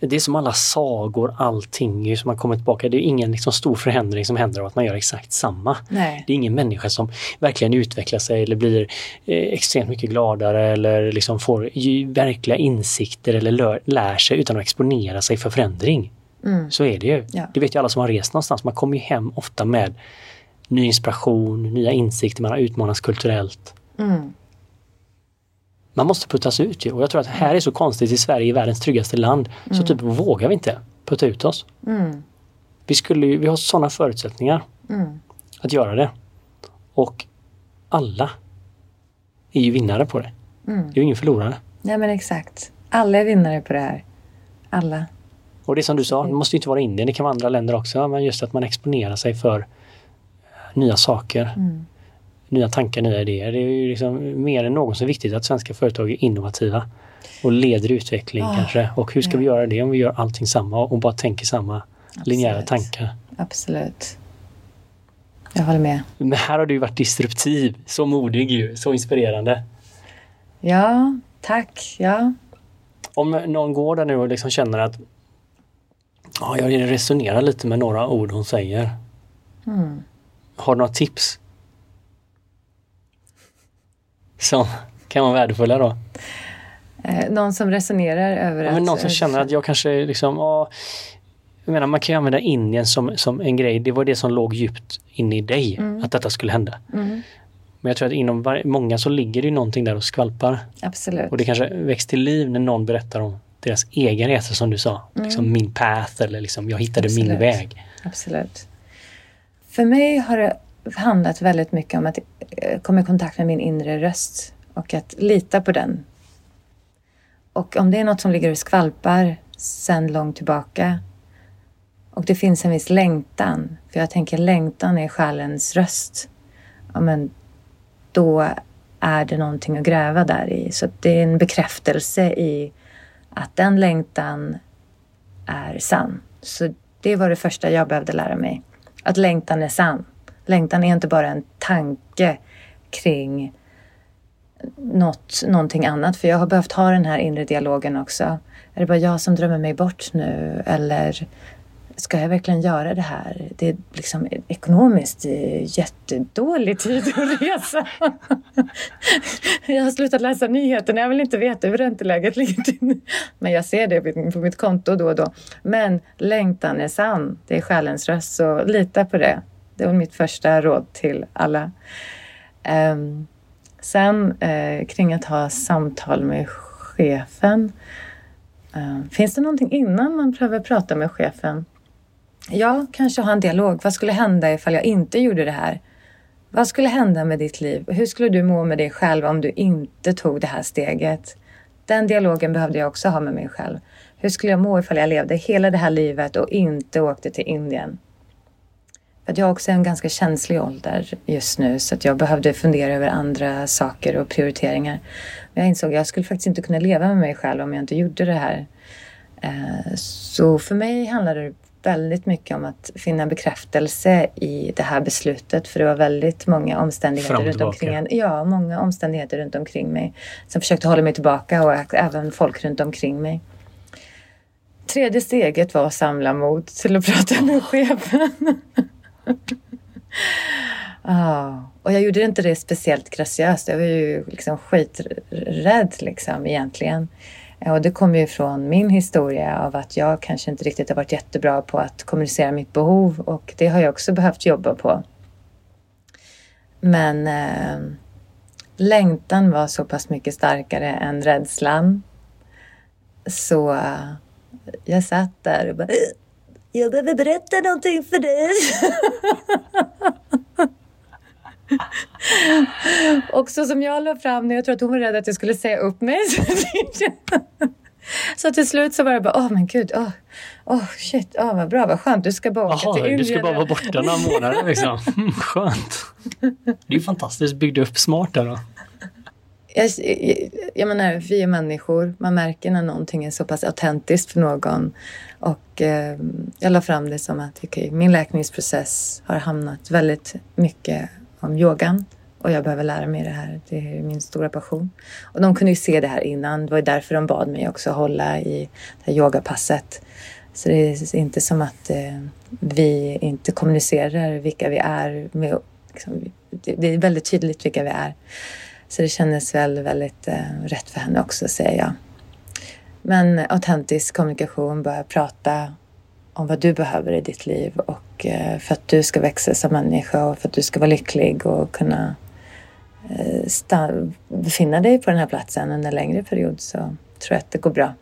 Det är som alla sagor, allting som har kommit tillbaka. Det är ingen liksom stor förändring som händer av att man gör exakt samma. Nej. Det är ingen människa som verkligen utvecklar sig eller blir eh, extremt mycket gladare eller liksom får verkliga insikter eller lär, lär sig utan att exponera sig för förändring. Mm. Så är det ju. Ja. Det vet ju alla som har rest någonstans. Man kommer ju hem ofta med ny inspiration, nya insikter, man har utmanats kulturellt. Mm. Man måste puttas ut ju. Och jag tror att här är så konstigt i Sverige, i världens tryggaste land, så typ vågar vi inte putta ut oss. Mm. Vi, skulle, vi har sådana förutsättningar Mm. att göra det. Och alla är ju vinnare på det. Mm. Det är ju ingen förlorare. Nej men exakt. Alla är vinnare på det här. Alla. Och det som du sa, det måste ju inte vara Indien, det kan vara andra länder också. Men just att man exponerar sig för nya saker, Mm. Nya tankar, nya idéer. Det är ju liksom mer än någonsin viktigt att svenska företag är innovativa och leder utveckling Ah, kanske. Och hur ska ja. vi göra det om vi gör allting samma och bara tänker samma linjära Absolut. tankar? Absolut. Jag håller med. Men här har du varit disruptiv, så modig ju, så inspirerande. Ja, tack. Ja. Om någon går där nu och liksom känner att ja, jag resonerar lite med några ord hon säger. Mm. Har du några tips? Som kan vara värdefulla då? Eh, någon som resonerar över Ja, att... men någon som känner att jag kanske liksom, ja, jag menar man kan ju använda Indien som, som en grej, det var det som låg djupt inne i dig, Mm. att detta skulle hända. Mm, Men jag tror att inom var, många så ligger det ju någonting där och skvalpar. absolut. Och det kanske väcks till liv när någon berättar om deras egen resa som du sa. Liksom min path eller liksom jag hittade min Mm. Absolut. väg. Absolut. För mig har det handlat väldigt mycket om att eh, komma i kontakt med min inre röst och att lita på den. Och om det är något som ligger och skvalpar sedan långt tillbaka och det finns en viss längtan, för jag tänker längtan är själens röst, ja, men då är det någonting att gräva där i. Så det är en bekräftelse i att den längtan är sann. Så det var det första jag behövde lära mig. Att längtan är sann. Längtan är inte bara en tanke kring något, någonting annat. För jag har behövt ha den här inre dialogen också. Är det bara jag som drömmer mig bort nu? Eller ska jag verkligen göra det här? Det är liksom ekonomiskt jättedålig tid att resa. jag har slutat läsa nyheterna. Jag vill inte veta hur ränteläget ligger till. Men jag ser det på mitt konto då och då. Men längtan är sann. Det är själens röst, så lita på det. Det var mitt första råd till alla. Ehm, sen eh, kring att ha samtal med chefen. Eh, finns det någonting innan man behöver prata med chefen? Ja, kanske ha en dialog. Vad skulle hända ifall jag inte gjorde det här? Vad skulle hända med ditt liv? Hur skulle du må med dig själv om du inte tog det här steget? Den dialogen behövde jag också ha med mig själv. Hur skulle jag må ifall jag levde hela det här livet och inte åkte till Indien? Att jag är också i en ganska känslig ålder just nu så att jag behövde fundera över andra saker och prioriteringar. Men jag insåg att jag skulle faktiskt inte kunna leva med mig själv om jag inte gjorde det här. Eh, Så för mig handlar det väldigt mycket om att finna bekräftelse i det här beslutet för det var väldigt många omständigheter runt omkring en. Ja, många omständigheter runt omkring mig som försökte hålla mig tillbaka och även folk runt omkring mig. Tredje steget var att samla mod till att prata med chefen. ah, och jag gjorde inte det speciellt graciöst. Jag var ju liksom skiträdd liksom egentligen. Och det kommer ju från min historia av att jag kanske inte riktigt har varit jättebra på att kommunicera mitt behov och det har jag också behövt jobba på. Men eh, längtan var så pass mycket starkare än rädslan. Så eh, jag satt där och bara jag behöver berätta någonting för dig. och så som jag la fram det, jag tror att hon var rädd att jag skulle säga upp mig. så till slut så var det bara, åh oh, men gud, åh, oh, oh, shit, åh oh, vad bra, vad skönt, du ska bara åka Jaha, till Indien. du ska bara vara borta några månader liksom. Mm, Skönt. Det är ju fantastiskt, byggde upp smart där då. Jag, jag, jag menar, vi är människor. Man märker när någonting är så pass autentiskt för någon. Och eh, jag la fram det som att okay, min läkningsprocess har hamnat väldigt mycket om yogan. Och jag behöver lära mig det här. Det är min stora passion. Och de kunde ju se det här innan. Det var ju därför de bad mig också hålla i det här yogapasset. Så det är inte som att eh, vi inte kommunicerar vilka vi är. Med, liksom, det, det är väldigt tydligt vilka vi är. Så det kändes väl väldigt eh, rätt för henne också, säger jag. Men autentisk kommunikation, börja prata om vad du behöver i ditt liv och eh, för att du ska växa som människa och för att du ska vara lycklig och kunna eh, befinna dig på den här platsen under en längre period så tror jag att det går bra.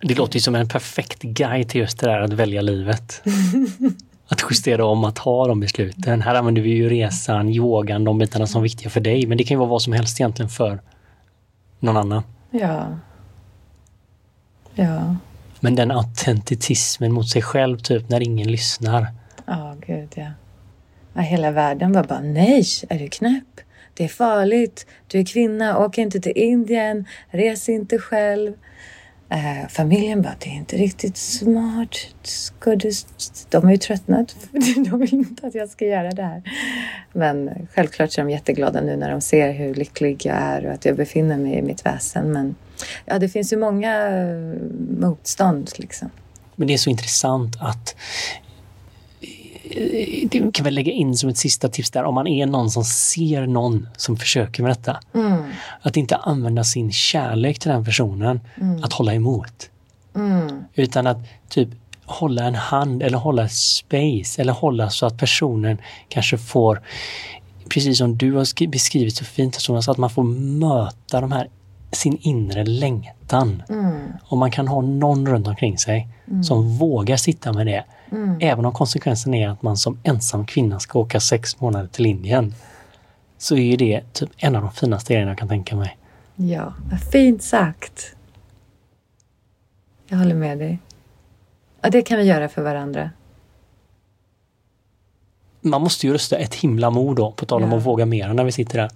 Det låter ju som en perfekt guide till just det där att välja livet. Att justera om, att ha de besluten. Här använder vi ju resan, yogan, de bitarna som är viktiga för dig. Men det kan ju vara vad som helst egentligen för någon annan. Ja. Ja. Men den autentitismen mot sig själv, typ när ingen lyssnar. Ja, gud ja. ja. Hela världen var bara, nej, är du knäpp? Det är farligt. Du är kvinna, åk inte till Indien, res inte själv. Eh, familjen bara, det är inte riktigt smart. Ska du... De har ju tröttnat. De vill inte att jag ska göra det här. Men självklart så är de jätteglada nu när de ser hur lycklig jag är och att jag befinner mig i mitt väsen. Men ja, det finns ju många eh, motstånd liksom. Men det är så intressant att det kan väl lägga in som ett sista tips där om man är någon som ser någon som försöker med detta. Mm. Att inte använda sin kärlek till den personen Mm. att hålla emot. Mm. Utan att typ hålla en hand eller hålla space eller hålla så att personen kanske får, precis som du har skri- beskrivit så fint, så att man får möta de här, sin inre längtan. Mm. Och man kan ha någon runt omkring sig som vågar sitta med det. Mm. Även om konsekvensen är att man som ensam kvinna ska åka sex månader till Indien. Så är ju det typ en av de finaste grejerna jag kan tänka mig. Ja, vad fint sagt. Jag håller med dig. Ja, det kan vi göra för varandra. Man måste ju rösta ett himla mod då, på tal om Ja. att våga mer när vi sitter där.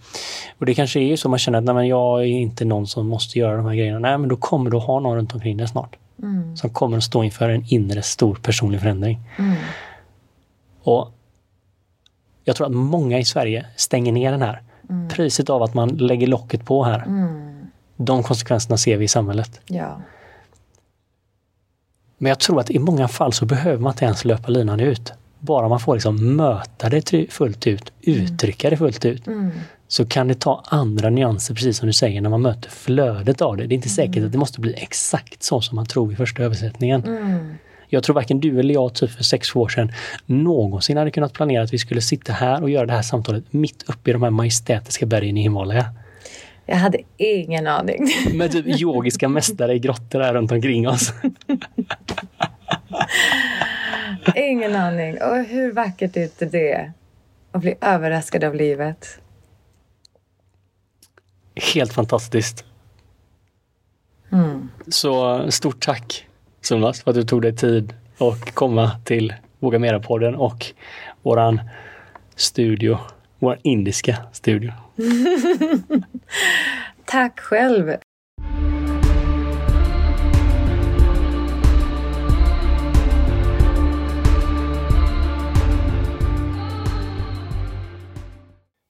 Och det kanske är så man känner att nej, men jag är inte någon som måste göra de här grejerna. Nej, men då kommer du ha någon runt omkring dig snart. Mm. Som kommer att stå inför en inre stor personlig förändring. Mm. Och jag tror att många i Sverige stänger ner den här. Mm. Priset av att man lägger locket på här. Mm. De konsekvenserna ser vi i samhället. Ja. Men jag tror att i många fall så behöver man inte ens löpa linan ut. Bara man får liksom möta det fullt ut, uttrycka det fullt ut, Mm. så kan det ta andra nyanser, precis som du säger, när man möter flödet av det. Det är inte säkert att det måste bli exakt så som man tror i första översättningen. Mm. Jag tror varken du eller jag typ för sex sju år sedan någonsin hade kunnat planera att vi skulle sitta här och göra det här samtalet mitt uppe i de här majestätiska bergen i Himalaya. Jag hade ingen aning. Med typ yogiska mästare i grottor där runt omkring oss. ingen aning. Och hur vackert är inte det? Att bli överraskad av livet. Helt fantastiskt. Mm. Så stort tack Sumas för att du tog dig tid att komma till Våga Mera-podden och våran studio, vår indiska studio. Tack själv.